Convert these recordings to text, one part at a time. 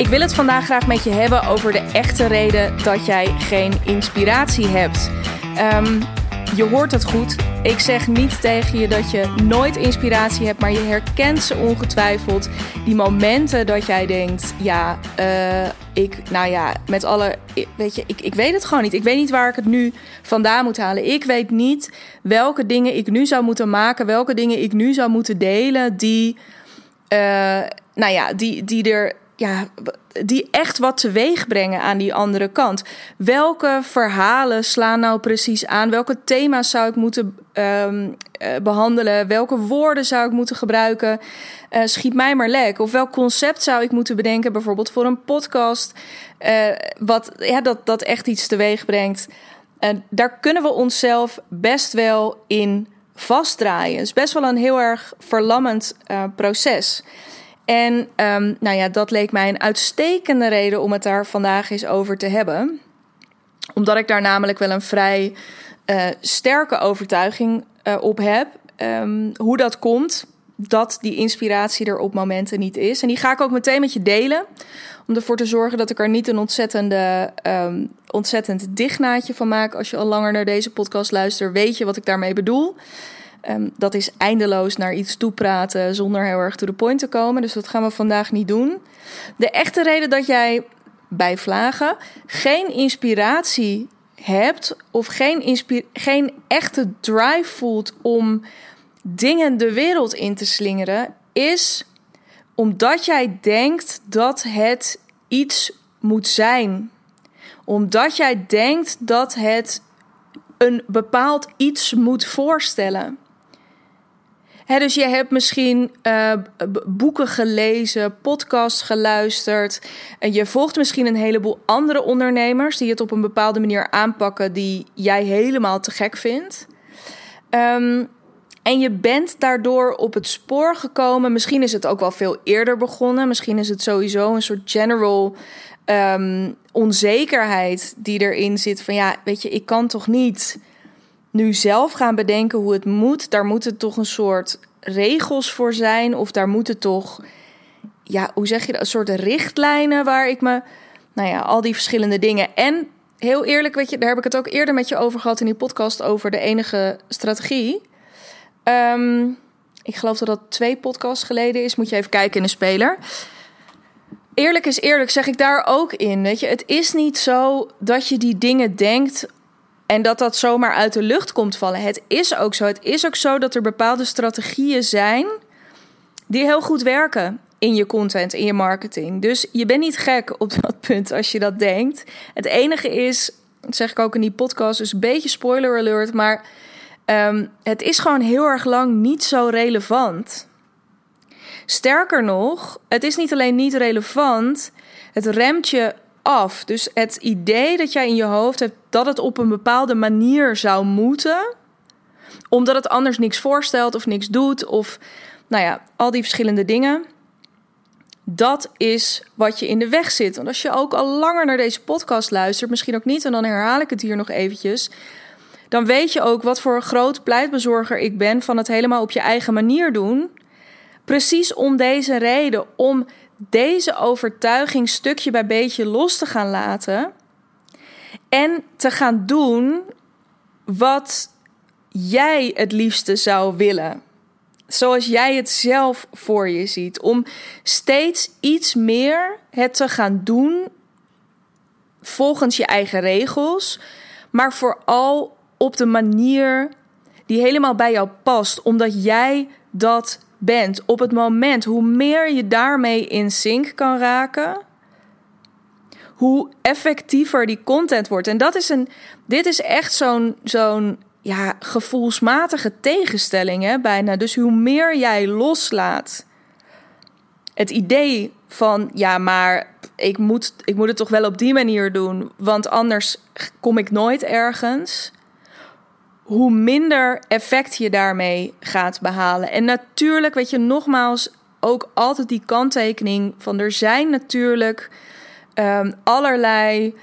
Ik wil het vandaag graag met je hebben over de echte reden dat jij geen inspiratie hebt. Um, je hoort het goed. Ik zeg niet tegen je dat je nooit inspiratie hebt, maar je herkent ze ongetwijfeld. Die momenten dat jij denkt: ja, uh, ik, nou ja, met alle. Weet je, ik, ik weet het gewoon niet. Ik weet niet waar ik het nu vandaan moet halen. Ik weet niet welke dingen ik nu zou moeten maken, welke dingen ik nu zou moeten delen, die. Uh, nou ja, die, die er ja, die echt wat teweeg brengen aan die andere kant. Welke verhalen slaan nou precies aan? Welke thema's zou ik moeten um, uh, behandelen? Welke woorden zou ik moeten gebruiken? Uh, schiet mij maar lek. Of welk concept zou ik moeten bedenken, bijvoorbeeld voor een podcast, uh, wat ja, dat, dat echt iets teweeg brengt? En daar kunnen we onszelf best wel in vastdraaien. Het is best wel een heel erg verlammend proces. En um, nou ja, dat leek mij een uitstekende reden om het daar vandaag eens over te hebben. Omdat ik daar namelijk wel een vrij uh, sterke overtuiging uh, op heb. Um, hoe dat komt dat die inspiratie er op momenten niet is. En die ga ik ook meteen met je delen. Om ervoor te zorgen dat ik er niet een ontzettende, um, ontzettend dichtnaadje van maak. Als je al langer naar deze podcast luistert, weet je wat ik daarmee bedoel. Um, dat is eindeloos naar iets toepraten zonder heel erg to the point te komen. Dus dat gaan we vandaag niet doen. De echte reden dat jij bij vlagen geen inspiratie hebt of geen, geen echte drive voelt om dingen de wereld in te slingeren, is omdat jij denkt dat het iets moet zijn. Omdat jij denkt dat het een bepaald iets moet voorstellen dus je hebt misschien uh, boeken gelezen, podcasts geluisterd. En je volgt misschien een heleboel andere ondernemers die het op een bepaalde manier aanpakken die jij helemaal te gek vindt. Um, en je bent daardoor op het spoor gekomen. Misschien is het ook wel veel eerder begonnen. Misschien is het sowieso een soort general um, onzekerheid die erin zit. Van ja, weet je, ik kan toch niet nu zelf gaan bedenken hoe het moet, daar moeten toch een soort regels voor zijn. Of daar moeten toch, ja, hoe zeg je dat? Een soort richtlijnen waar ik me, nou ja, al die verschillende dingen. En heel eerlijk, weet je, daar heb ik het ook eerder met je over gehad in die podcast over de enige strategie. Um, ik geloof dat dat twee podcasts geleden is. Moet je even kijken in de speler. Eerlijk is eerlijk, zeg ik daar ook in. Weet je, het is niet zo dat je die dingen denkt en dat dat zomaar uit de lucht komt vallen. Het is ook zo. Het is ook zo dat er bepaalde strategieën zijn die heel goed werken in je content, in je marketing. Dus je bent niet gek op dat punt als je dat denkt. Het enige is, zeg ik ook in die podcast, dus een beetje spoiler alert, maar um, het is gewoon heel erg lang niet zo relevant. Sterker nog, het is niet alleen niet relevant, het remt je af. Dus het idee dat jij in je hoofd hebt dat het op een bepaalde manier zou moeten, omdat het anders niks voorstelt of niks doet, of nou ja, al die verschillende dingen. Dat is wat je in de weg zit. Want als je ook al langer naar deze podcast luistert, misschien ook niet, en dan herhaal ik het hier nog eventjes. Dan weet je ook wat voor een groot pleitbezorger ik ben van het helemaal op je eigen manier doen. Precies om deze reden, om deze overtuiging stukje bij beetje los te gaan laten en te gaan doen wat jij het liefste zou willen. Zoals jij het zelf voor je ziet. Om steeds iets meer het te gaan doen volgens je eigen regels, maar vooral op de manier die helemaal bij jou past, omdat jij dat bent op het moment, hoe meer je daarmee in sync kan raken, hoe effectiever die content wordt. En dat is een, dit is echt zo'n zo'n ja, gevoelsmatige tegenstelling, hè, bijna. Dus hoe meer jij loslaat, het idee van ja, maar ik moet, ik moet het toch wel op die manier doen, want anders kom ik nooit ergens hoe minder effect je daarmee gaat behalen. En natuurlijk, weet je, nogmaals, ook altijd die kanttekening van er zijn natuurlijk um, allerlei,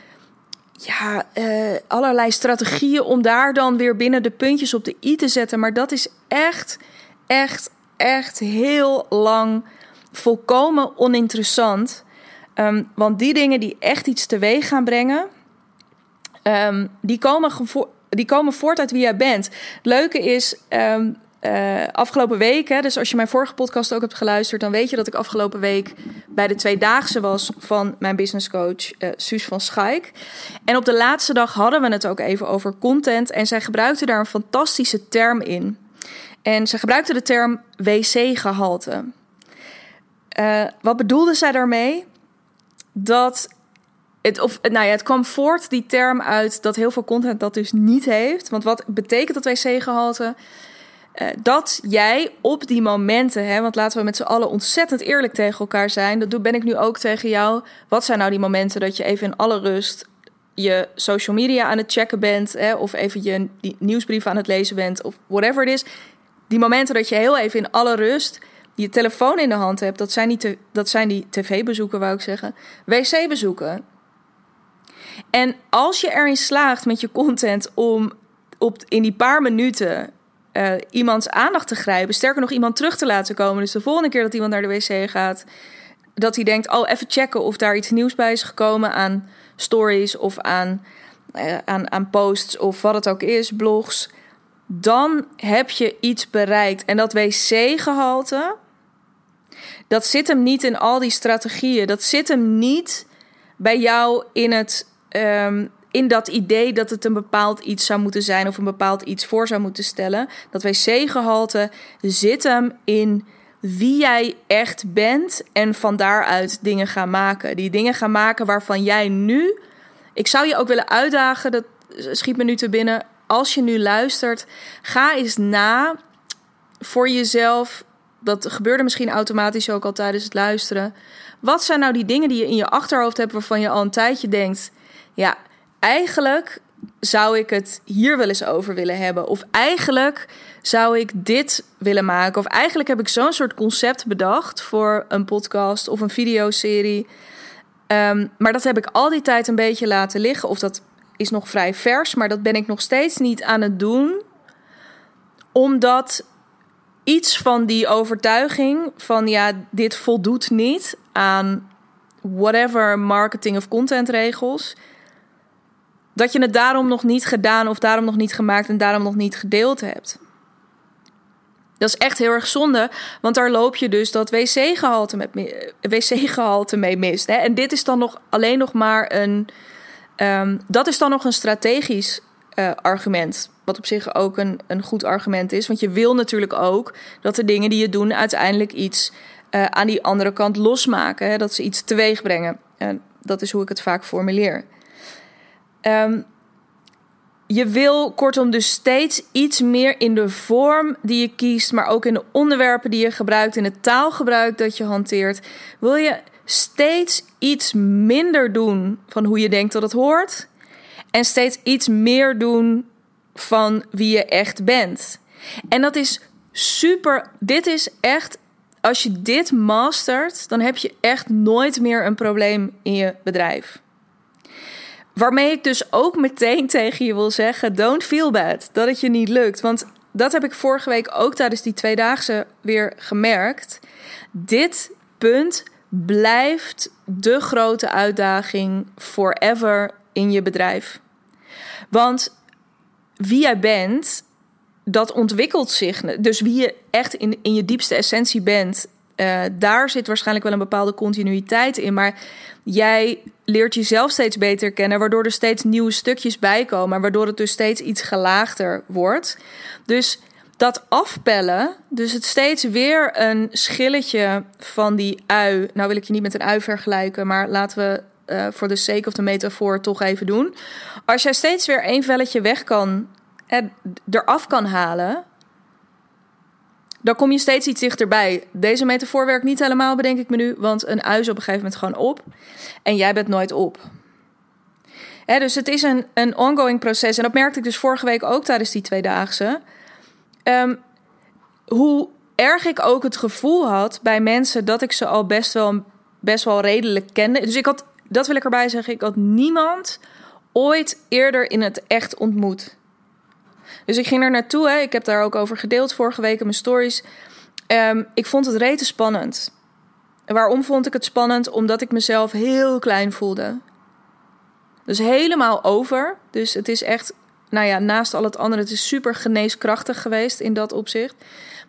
ja, uh, allerlei strategieën om daar dan weer binnen de puntjes op de i te zetten. Maar dat is echt, echt, echt heel lang volkomen oninteressant. Ehm, want die dingen die echt iets teweeg gaan brengen, ehm, die, komen die komen voort uit wie jij bent. Het leuke is, um, afgelopen week, hè, dus als je mijn vorige podcast ook hebt geluisterd, dan weet je dat ik afgelopen week bij de tweedaagse was van mijn businesscoach uh, Suus van Schaik. En op de laatste dag hadden we het ook even over content en zij gebruikte daar een fantastische term in. En ze gebruikte de term wc-gehalte. Uh, wat bedoelde zij daarmee? Dat het, of, nou ja, het kwam voort, die term, uit dat heel veel content dat dus niet heeft. Want wat betekent dat wc-gehalte? Uh, dat jij op die momenten, hè, want laten we met z'n allen ontzettend eerlijk tegen elkaar zijn. Dat ben ik nu ook tegen jou. Wat zijn nou die momenten dat je even in alle rust je social media aan het checken bent, hè, of even je nieuwsbrief aan het lezen bent, of whatever het is. Die momenten dat je heel even in alle rust je telefoon in de hand hebt, dat zijn die, dat zijn die tv-bezoeken, wou ik zeggen. Wc-bezoeken. En als je erin slaagt met je content om op, in die paar minuten uh, iemands aandacht te grijpen, sterker nog iemand terug te laten komen. Dus de volgende keer dat iemand naar de wc gaat, dat hij denkt: oh, even checken of daar iets nieuws bij is gekomen aan stories of aan, uh, aan, aan posts of wat het ook is, blogs. Dan heb je iets bereikt. En dat wc-gehalte, dat zit hem niet in al die strategieën. Dat zit hem niet bij jou in, het, um, in dat idee dat het een bepaald iets zou moeten zijn of een bepaald iets voor zou moeten stellen. Dat wc-gehalte zit hem in wie jij echt bent en van daaruit dingen gaan maken. Die dingen gaan maken waarvan jij nu. Ik zou je ook willen uitdagen, dat schiet me nu te binnen. Als je nu luistert, ga eens na voor jezelf dat gebeurde misschien automatisch ook al tijdens het luisteren. Wat zijn nou die dingen die je in je achterhoofd hebt waarvan je al een tijdje denkt: ja, eigenlijk zou ik het hier wel eens over willen hebben. Of eigenlijk zou ik dit willen maken. Of eigenlijk heb ik zo'n soort concept bedacht voor een podcast of een videoserie. Um, maar dat heb ik al die tijd een beetje laten liggen. Of dat is nog vrij vers, maar dat ben ik nog steeds niet aan het doen. Omdat iets van die overtuiging van ja, dit voldoet niet aan whatever marketing of contentregels. Dat je het daarom nog niet gedaan of daarom nog niet gemaakt en daarom nog niet gedeeld hebt. Dat is echt heel erg zonde, want daar loop je dus dat wc-gehalte, met, wc-gehalte mee mist. Hè? En dit is dan nog alleen nog maar een. Um, dat is dan nog een strategisch uh, argument. Wat op zich ook een, een goed argument is. Want je wil natuurlijk ook dat de dingen die je doen uiteindelijk iets uh, aan die andere kant losmaken. Dat ze iets teweeg brengen. En dat is hoe ik het vaak formuleer. Um, je wil kortom dus steeds iets meer in de vorm die je kiest, maar ook in de onderwerpen die je gebruikt, in het taalgebruik dat je hanteert. Wil je steeds iets minder doen van hoe je denkt dat het hoort en steeds iets meer doen van wie je echt bent. En dat is super. Dit is echt. Als je dit mastert, dan heb je echt nooit meer een probleem in je bedrijf. Waarmee ik dus ook meteen tegen je wil zeggen: don't feel bad dat het je niet lukt. Want dat heb ik vorige week ook tijdens die tweedaagse weer gemerkt. Dit punt blijft de grote uitdaging forever in je bedrijf. Want wie jij bent, dat ontwikkelt zich. Dus wie je echt in, in je diepste essentie bent, uh, daar zit waarschijnlijk wel een bepaalde continuïteit in. Maar jij leert jezelf steeds beter kennen, waardoor er steeds nieuwe stukjes bij komen, waardoor het dus steeds iets gelaagder wordt. Dus dat afpellen, dus het steeds weer een schilletje van die ui. Nou wil ik je niet met een ui vergelijken, maar laten we uh, voor de sake of de metafoor toch even doen. Als jij steeds weer één velletje weg kan en eraf kan halen, dan kom je steeds iets dichterbij. Deze metafoor werkt niet helemaal, bedenk ik me nu, want een ui op een gegeven moment gewoon op en jij bent nooit op. dus het is een, een ongoing proces. En dat merkte ik dus vorige week ook tijdens die tweedaagse. Um, hoe erg ik ook het gevoel had bij mensen dat ik ze al best wel, best wel redelijk kende. Dus ik had dat wil ik erbij zeggen. Ik had niemand ooit eerder in het echt ontmoet. Dus ik ging er naartoe. Hè. Ik heb daar ook over gedeeld vorige week in mijn stories. Um, ik vond het rete spannend. waarom vond ik het spannend? Omdat ik mezelf heel klein voelde. Dus helemaal over. Dus het is echt, nou ja, naast al het andere, het is super geneeskrachtig geweest in dat opzicht.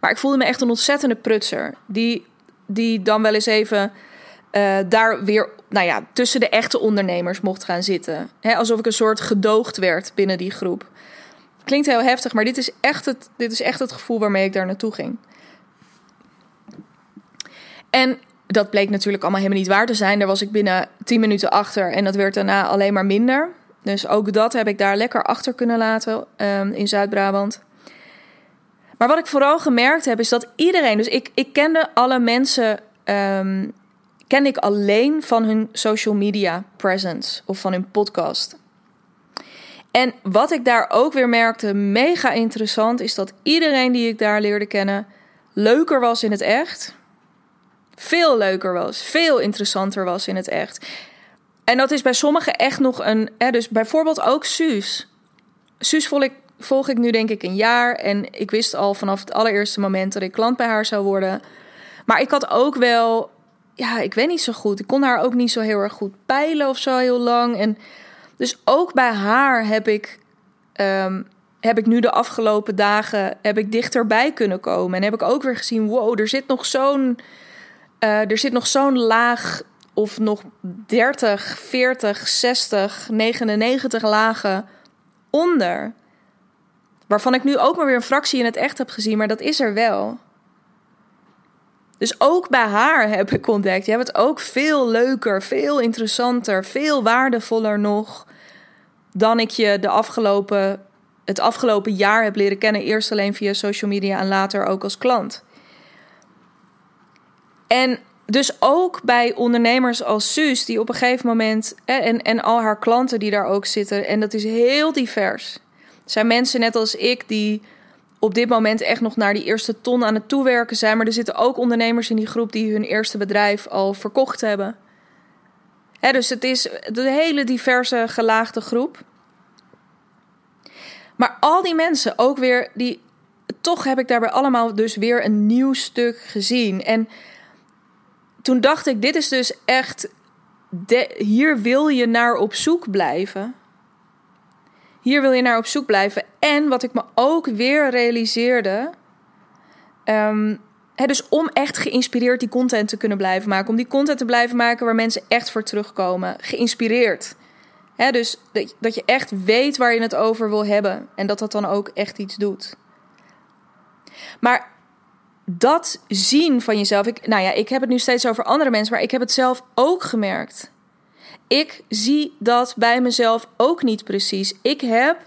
Maar ik voelde me echt een ontzettende prutser. Die, die dan wel eens even uh, daar weer, nou ja, tussen de echte ondernemers mocht gaan zitten. alsof ik een soort gedoogd werd binnen die groep. Klinkt heel heftig, maar dit is echt het, dit is echt het gevoel waarmee ik daar naartoe ging. En dat bleek natuurlijk allemaal helemaal niet waar te zijn. Daar was ik binnen 10 minuten achter en dat werd daarna alleen maar minder. Dus ook dat heb ik daar lekker achter kunnen laten um, in Zuid-Brabant. Maar wat ik vooral gemerkt heb, is dat iedereen. Dus ik, ik kende alle mensen. Um, ken ik alleen van hun social media presence of van hun podcast. En wat ik daar ook weer merkte, mega interessant, is dat iedereen die ik daar leerde kennen leuker was in het echt. Veel leuker was, veel interessanter was in het echt. En dat is bij sommigen echt nog een. Hè, dus bijvoorbeeld ook Suus. Suus volg ik, volg ik nu denk ik een jaar. En ik wist al vanaf het allereerste moment dat ik klant bij haar zou worden. Maar ik had ook wel. Ja, ik weet niet zo goed. Ik kon haar ook niet zo heel erg goed peilen of zo heel lang. En dus ook bij haar heb ik, um, heb ik nu de afgelopen dagen heb ik dichterbij kunnen komen. En heb ik ook weer gezien, wow, er zit nog zo'n uh, er zit nog zo'n laag of nog 30, 40, 60, 99 lagen onder. Waarvan ik nu ook maar weer een fractie in het echt heb gezien, maar dat is er wel. Dus ook bij haar heb ik ontdekt. Je hebt het ook veel leuker, veel interessanter, veel waardevoller nog dan ik je de afgelopen, het afgelopen jaar heb leren kennen. Eerst alleen via social media en later ook als klant. En dus ook bij ondernemers als Suus, die op een gegeven moment. En, en al haar klanten die daar ook zitten. En dat is heel divers. Er zijn mensen net als ik die op dit moment echt nog naar die eerste ton aan het toewerken zijn. Maar er zitten ook ondernemers in die groep die hun eerste bedrijf al verkocht hebben. dus het is een hele diverse, gelaagde groep. Maar al die mensen ook weer, die, toch heb ik daarbij allemaal dus weer een nieuw stuk gezien. En toen dacht ik, dit is dus echt, hier wil je naar op zoek blijven. Hier wil je naar op zoek blijven. En wat ik me ook weer realiseerde. Um, dus om echt geïnspireerd die content te kunnen blijven maken. Om die content te blijven maken waar mensen echt voor terugkomen. Geïnspireerd. dus dat, dat je echt weet waar je het over wil hebben. En dat dat dan ook echt iets doet. Maar dat zien van jezelf. Ik, nou ja, ik heb het nu steeds over andere mensen, maar ik heb het zelf ook gemerkt. Ik zie dat bij mezelf ook niet precies. Ik heb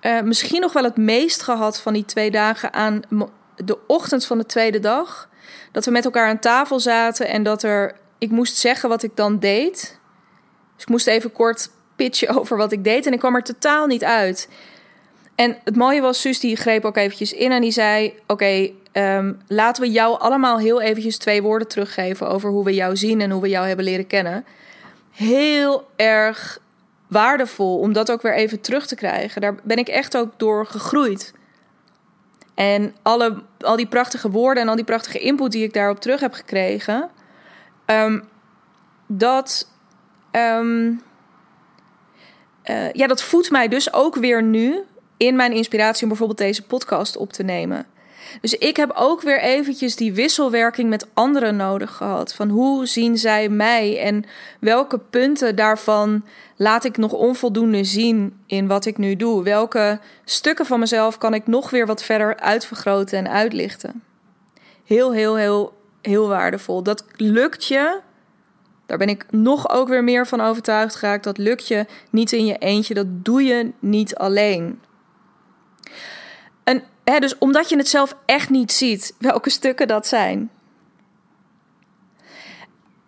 uh, misschien nog wel het meest gehad van die twee dagen aan de ochtend van de tweede dag. Dat we met elkaar aan tafel zaten en dat er. Ik moest zeggen wat ik dan deed. Dus ik moest even kort pitchen over wat ik deed. En ik kwam er totaal niet uit. En het mooie was, Suus die greep ook eventjes in en die zei... Oké, Ehm, laten we jou allemaal heel eventjes twee woorden teruggeven over hoe we jou zien en hoe we jou hebben leren kennen. Heel erg waardevol om dat ook weer even terug te krijgen. Daar ben ik echt ook door gegroeid. En alle, al die prachtige woorden en al die prachtige input die ik daarop terug heb gekregen, um, dat, um, ja, dat voedt mij dus ook weer nu in mijn inspiratie om bijvoorbeeld deze podcast op te nemen. Dus ik heb ook weer eventjes die wisselwerking met anderen nodig gehad. Van hoe zien zij mij en welke punten daarvan laat ik nog onvoldoende zien in wat ik nu doe? Welke stukken van mezelf kan ik nog weer wat verder uitvergroten en uitlichten? Heel, heel, heel, heel waardevol. Dat lukt je. Daar ben ik nog ook weer meer van overtuigd geraakt. Dat lukt je niet in je eentje. Dat doe je niet alleen. Dus omdat je het zelf echt niet ziet welke stukken dat zijn.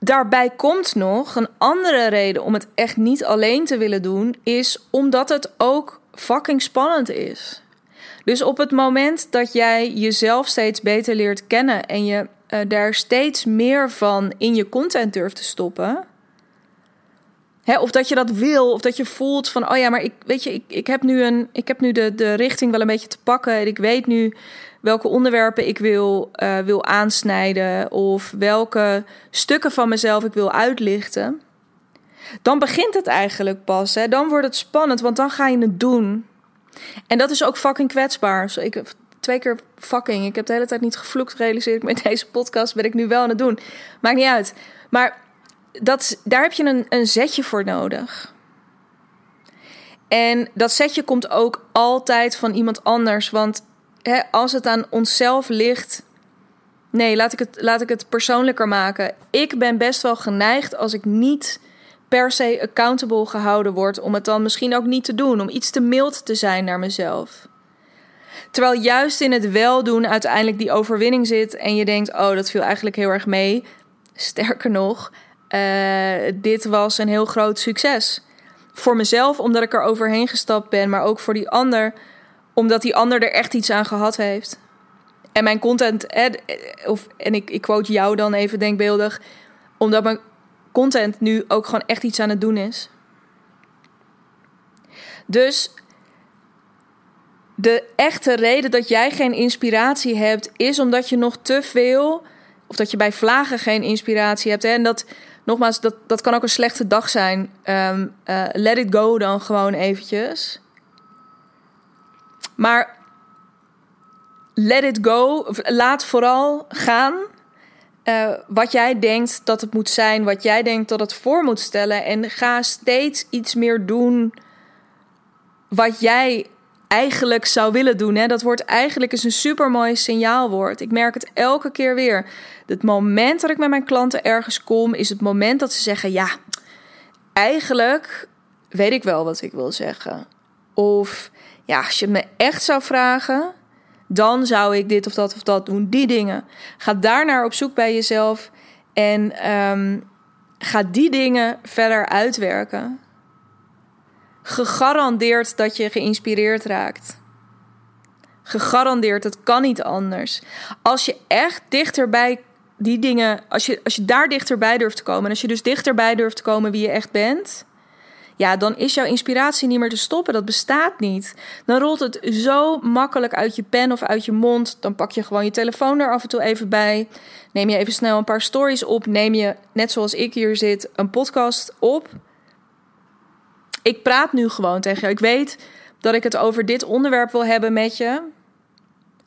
Daarbij komt nog een andere reden om het echt niet alleen te willen doen, is omdat het ook fucking spannend is. Dus op het moment dat jij jezelf steeds beter leert kennen en je uh, daar steeds meer van in je content durft te stoppen, of dat je dat wil, of dat je voelt van, oh ja, maar ik weet je, ik, ik heb nu, een, ik heb nu de, de richting wel een beetje te pakken. En ik weet nu welke onderwerpen ik wil, uh, wil aansnijden, of welke stukken van mezelf ik wil uitlichten. Dan begint het eigenlijk pas. Hè? Dan wordt het spannend, want dan ga je het doen. En dat is ook fucking kwetsbaar. Ik heb twee keer fucking. Ik heb de hele tijd niet gevloekt, realiseer ik met deze podcast. Ben ik nu wel aan het doen. Maakt niet uit. Maar dat, daar heb je een, een zetje voor nodig. En dat setje komt ook altijd van iemand anders. Want hè, als het aan onszelf ligt. Nee, laat ik, het, laat ik het persoonlijker maken. Ik ben best wel geneigd als ik niet per se accountable gehouden word. om het dan misschien ook niet te doen. Om iets te mild te zijn naar mezelf. Terwijl juist in het weldoen uiteindelijk die overwinning zit. en je denkt: oh, dat viel eigenlijk heel erg mee. Sterker nog, uh, dit was een heel groot succes. Voor mezelf, omdat ik er overheen gestapt ben, maar ook voor die ander, omdat die ander er echt iets aan gehad heeft. En mijn content, of, en ik, ik quote jou dan even denkbeeldig, omdat mijn content nu ook gewoon echt iets aan het doen is. Dus de echte reden dat jij geen inspiratie hebt, is omdat je nog te veel, of dat je bij vlagen geen inspiratie hebt. Hè? En dat, nogmaals, dat, dat kan ook een slechte dag zijn. Ehm, eh, let it go dan gewoon eventjes. Maar let it go. Laat vooral gaan. Uh, wat jij denkt dat het moet zijn, wat jij denkt dat het voor moet stellen. En ga steeds iets meer doen wat jij eigenlijk zou willen doen. Hè? Dat wordt eigenlijk is een super mooi signaalwoord. Ik merk het elke keer weer. Het moment dat ik met mijn klanten ergens kom, is het moment dat ze zeggen: Ja, eigenlijk weet ik wel wat ik wil zeggen. Of ja, als je me echt zou vragen, dan zou ik dit of dat of dat doen. Die dingen. Ga daarnaar op zoek bij jezelf en um, ga die dingen verder uitwerken gegarandeerd dat je geïnspireerd raakt. Gegarandeerd, het kan niet anders. Als je echt dichterbij die dingen, als je, als je daar dichterbij durft te komen, en als je dus dichterbij durft te komen wie je echt bent, ja, dan is jouw inspiratie niet meer te stoppen. Dat bestaat niet. Dan rolt het zo makkelijk uit je pen of uit je mond. Dan pak je gewoon je telefoon er af en toe even bij. Neem je even snel een paar stories op. Neem je, net zoals ik hier zit, een podcast op ik praat nu gewoon tegen jou. Ik weet dat ik het over dit onderwerp wil hebben met je.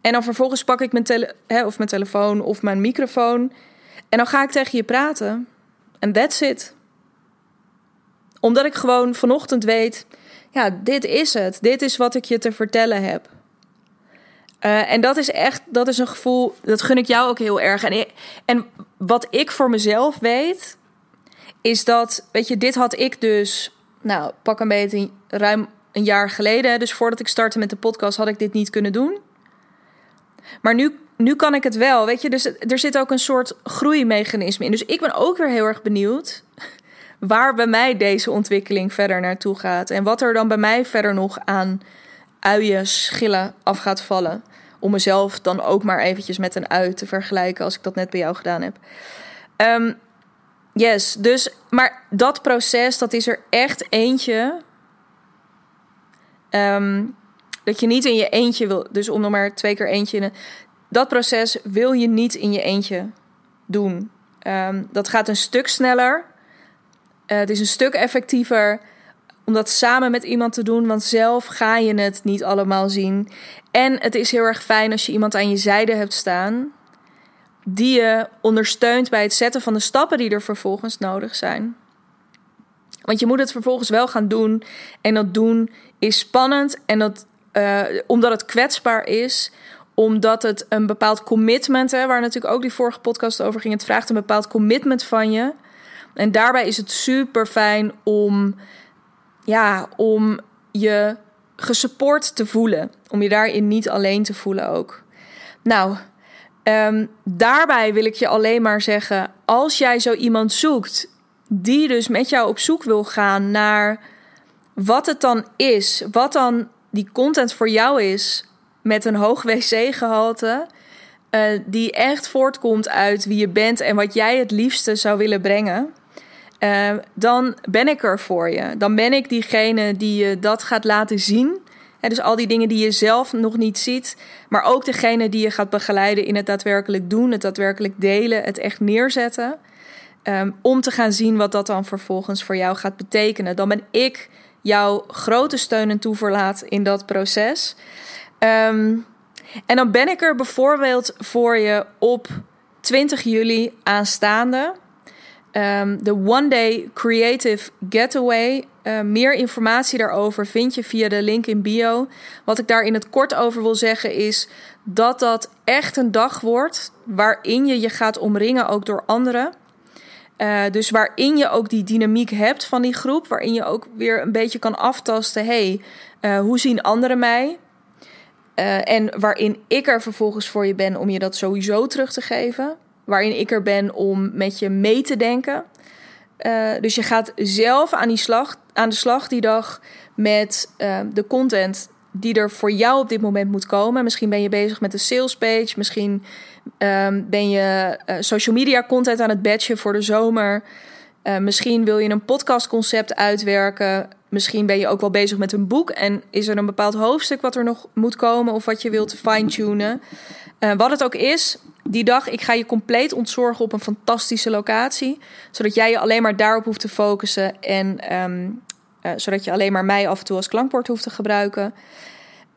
En dan vervolgens pak ik mijn, tele hè, of mijn telefoon of mijn microfoon. En dan ga ik tegen je praten. En that's it. Omdat ik gewoon vanochtend weet: ja, dit is het. Dit is wat ik je te vertellen heb. Uh, en dat is echt, dat is een gevoel, dat gun ik jou ook heel erg. En, en wat ik voor mezelf weet, is dat, weet je, dit had ik dus nou, pak een beetje ruim een jaar geleden. Dus voordat ik startte met de podcast had ik dit niet kunnen doen. Maar nu, nu kan ik het wel, weet je. Dus er zit ook een soort groeimechanisme in. Dus ik ben ook weer heel erg benieuwd waar bij mij deze ontwikkeling verder naartoe gaat. En wat er dan bij mij verder nog aan uien, schillen af gaat vallen. Om mezelf dan ook maar eventjes met een ui te vergelijken als ik dat net bij jou gedaan heb. Um, Yes, dus, maar dat proces, dat is er echt eentje. Ehm, dat je niet in je eentje wil, dus om nog maar twee keer eentje in. Dat proces wil je niet in je eentje doen. Um, dat gaat een stuk sneller. Uh, het is een stuk effectiever om dat samen met iemand te doen, want zelf ga je het niet allemaal zien. En het is heel erg fijn als je iemand aan je zijde hebt staan die je ondersteunt bij het zetten van de stappen die er vervolgens nodig zijn. Want je moet het vervolgens wel gaan doen. En dat doen is spannend. En dat, uh, omdat het kwetsbaar is. Omdat het een bepaald commitment, hè, waar natuurlijk ook die vorige podcast over ging. Het vraagt een bepaald commitment van je. En daarbij is het super fijn om, ja, om je gesupport te voelen. Om je daarin niet alleen te voelen ook. Nou, Um, daarbij wil ik je alleen maar zeggen: als jij zo iemand zoekt die dus met jou op zoek wil gaan naar wat het dan is, wat dan die content voor jou is met een hoog wc-gehalte, uh, die echt voortkomt uit wie je bent en wat jij het liefste zou willen brengen. uh, dan ben ik er voor je. Dan ben ik diegene die je dat gaat laten zien. dus al die dingen die je zelf nog niet ziet, maar ook degene die je gaat begeleiden in het daadwerkelijk doen, het daadwerkelijk delen, het echt neerzetten. Um, om te gaan zien wat dat dan vervolgens voor jou gaat betekenen. Dan ben ik jouw grote steun en toeverlaat in dat proces. Um, en dan ben ik er bijvoorbeeld voor je op 20 juli aanstaande. Um, de One Day Creative Getaway. Uh, meer informatie daarover vind je via de link in bio. Wat ik daar in het kort over wil zeggen is dat dat echt een dag wordt waarin je je gaat omringen ook door anderen. Uh, dus waarin je ook die dynamiek hebt van die groep, waarin je ook weer een beetje kan aftasten: hey, uh, hoe zien anderen mij? Uh, en waarin ik er vervolgens voor je ben om je dat sowieso terug te geven. Waarin ik er ben om met je mee te denken. Dus je gaat zelf aan, die slag, aan de slag die dag met de content die er voor jou op dit moment moet komen. Misschien ben je bezig met een sales page. Misschien um, ben je social media content aan het batchen voor de zomer. misschien wil je een podcastconcept uitwerken. Misschien ben je ook wel bezig met een boek en is er een bepaald hoofdstuk wat er nog moet komen of wat je wilt fine-tunen. Uh, wat het ook is, die dag, ik ga je compleet ontzorgen op een fantastische locatie, zodat jij je alleen maar daarop hoeft te focussen en um, uh, zodat je alleen maar mij af en toe als klankbord hoeft te gebruiken.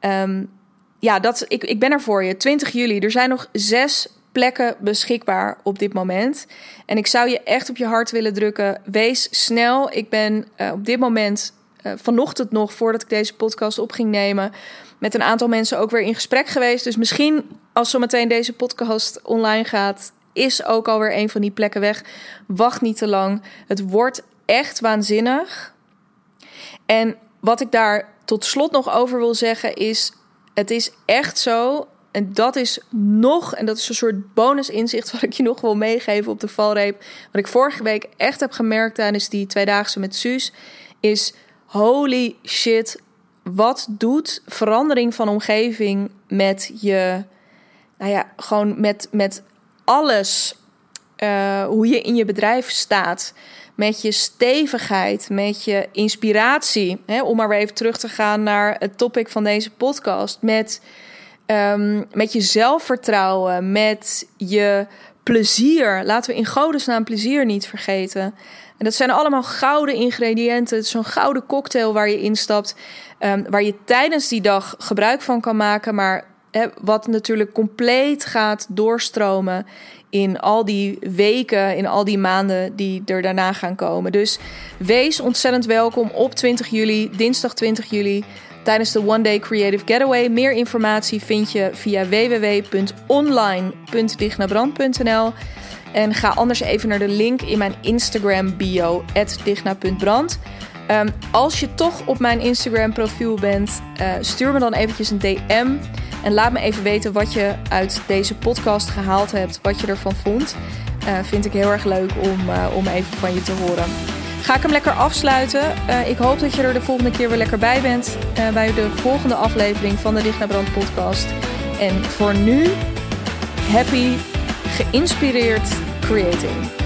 Um, ja, dat, ik, ik ben er voor je. 20 juli, er zijn nog zes plekken beschikbaar op dit moment. En ik zou je echt op je hart willen drukken. Wees snel. Ik ben uh, op dit moment uh, vanochtend nog, voordat ik deze podcast op ging nemen, met een aantal mensen ook weer in gesprek geweest. Dus misschien als zometeen deze podcast online gaat, is ook alweer een van die plekken weg. Wacht niet te lang. Het wordt echt waanzinnig. En wat ik daar tot slot nog over wil zeggen is: het is echt zo. En dat is nog, en dat is een soort bonus inzicht wat ik je nog wil meegeven op de valreep. Wat ik vorige week echt heb gemerkt tijdens die tweedaagse met Suus, is holy shit, wat doet verandering van omgeving met je, nou ja, gewoon met, met alles. Uh, hoe je in je bedrijf staat. Met je stevigheid, met je inspiratie. Hè, om maar weer even terug te gaan naar het topic van deze podcast. Met, um, met je zelfvertrouwen, met je plezier. Laten we in godesnaam plezier niet vergeten. En dat zijn allemaal gouden ingrediënten. Het is zo'n gouden cocktail waar je instapt. Um, waar je tijdens die dag gebruik van kan maken. Maar wat natuurlijk compleet gaat doorstromen in al die weken, in al die maanden die er daarna gaan komen. Dus wees ontzettend welkom op 20 juli, dinsdag 20 juli, tijdens de One Day Creative Getaway. Meer informatie vind je via www.online.dignabrand.nl. En ga anders even naar de link in mijn Instagram bio, digna.brand. Um, als je toch op mijn Instagram profiel bent, uh, stuur me dan eventjes een DM. En laat me even weten wat je uit deze podcast gehaald hebt, wat je ervan vond. Uh, vind ik heel erg leuk om, uh, om even van je te horen. Ga ik hem lekker afsluiten. ik hoop dat je er de volgende keer weer lekker bij bent. bij de volgende aflevering van de Dicht Brand podcast. En voor nu, happy, geïnspireerd creating.